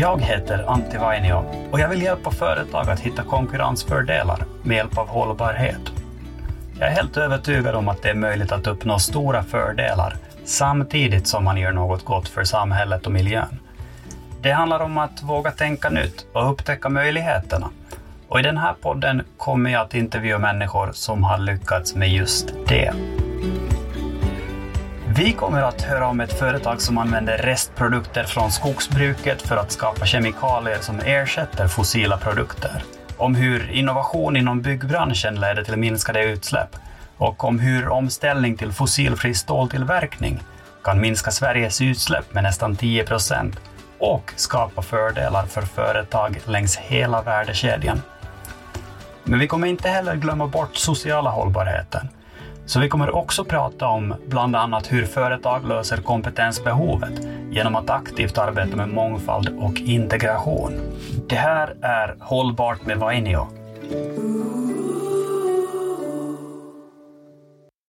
Jag heter Antti Vainio och jag vill hjälpa företag att hitta konkurrensfördelar med hjälp av hållbarhet. Jag är helt övertygad om att det är möjligt att uppnå stora fördelar samtidigt som man gör något gott för samhället och miljön. Det handlar om att våga tänka nytt och upptäcka möjligheterna. Och i den här podden kommer jag att intervjua människor som har lyckats med just det. Vi kommer att höra om ett företag som använder restprodukter från skogsbruket för att skapa kemikalier som ersätter fossila produkter. Om hur innovation inom byggbranschen leder till minskade utsläpp och om hur omställning till fossilfri ståltillverkning kan minska Sveriges utsläpp med nästan 10 procent och skapa fördelar för företag längs hela värdekedjan. Men vi kommer inte heller glömma bort sociala hållbarheten. Så vi kommer också prata om bland annat hur företag löser kompetensbehovet genom att aktivt arbeta med mångfald och integration. Det här är Hållbart med Vainio.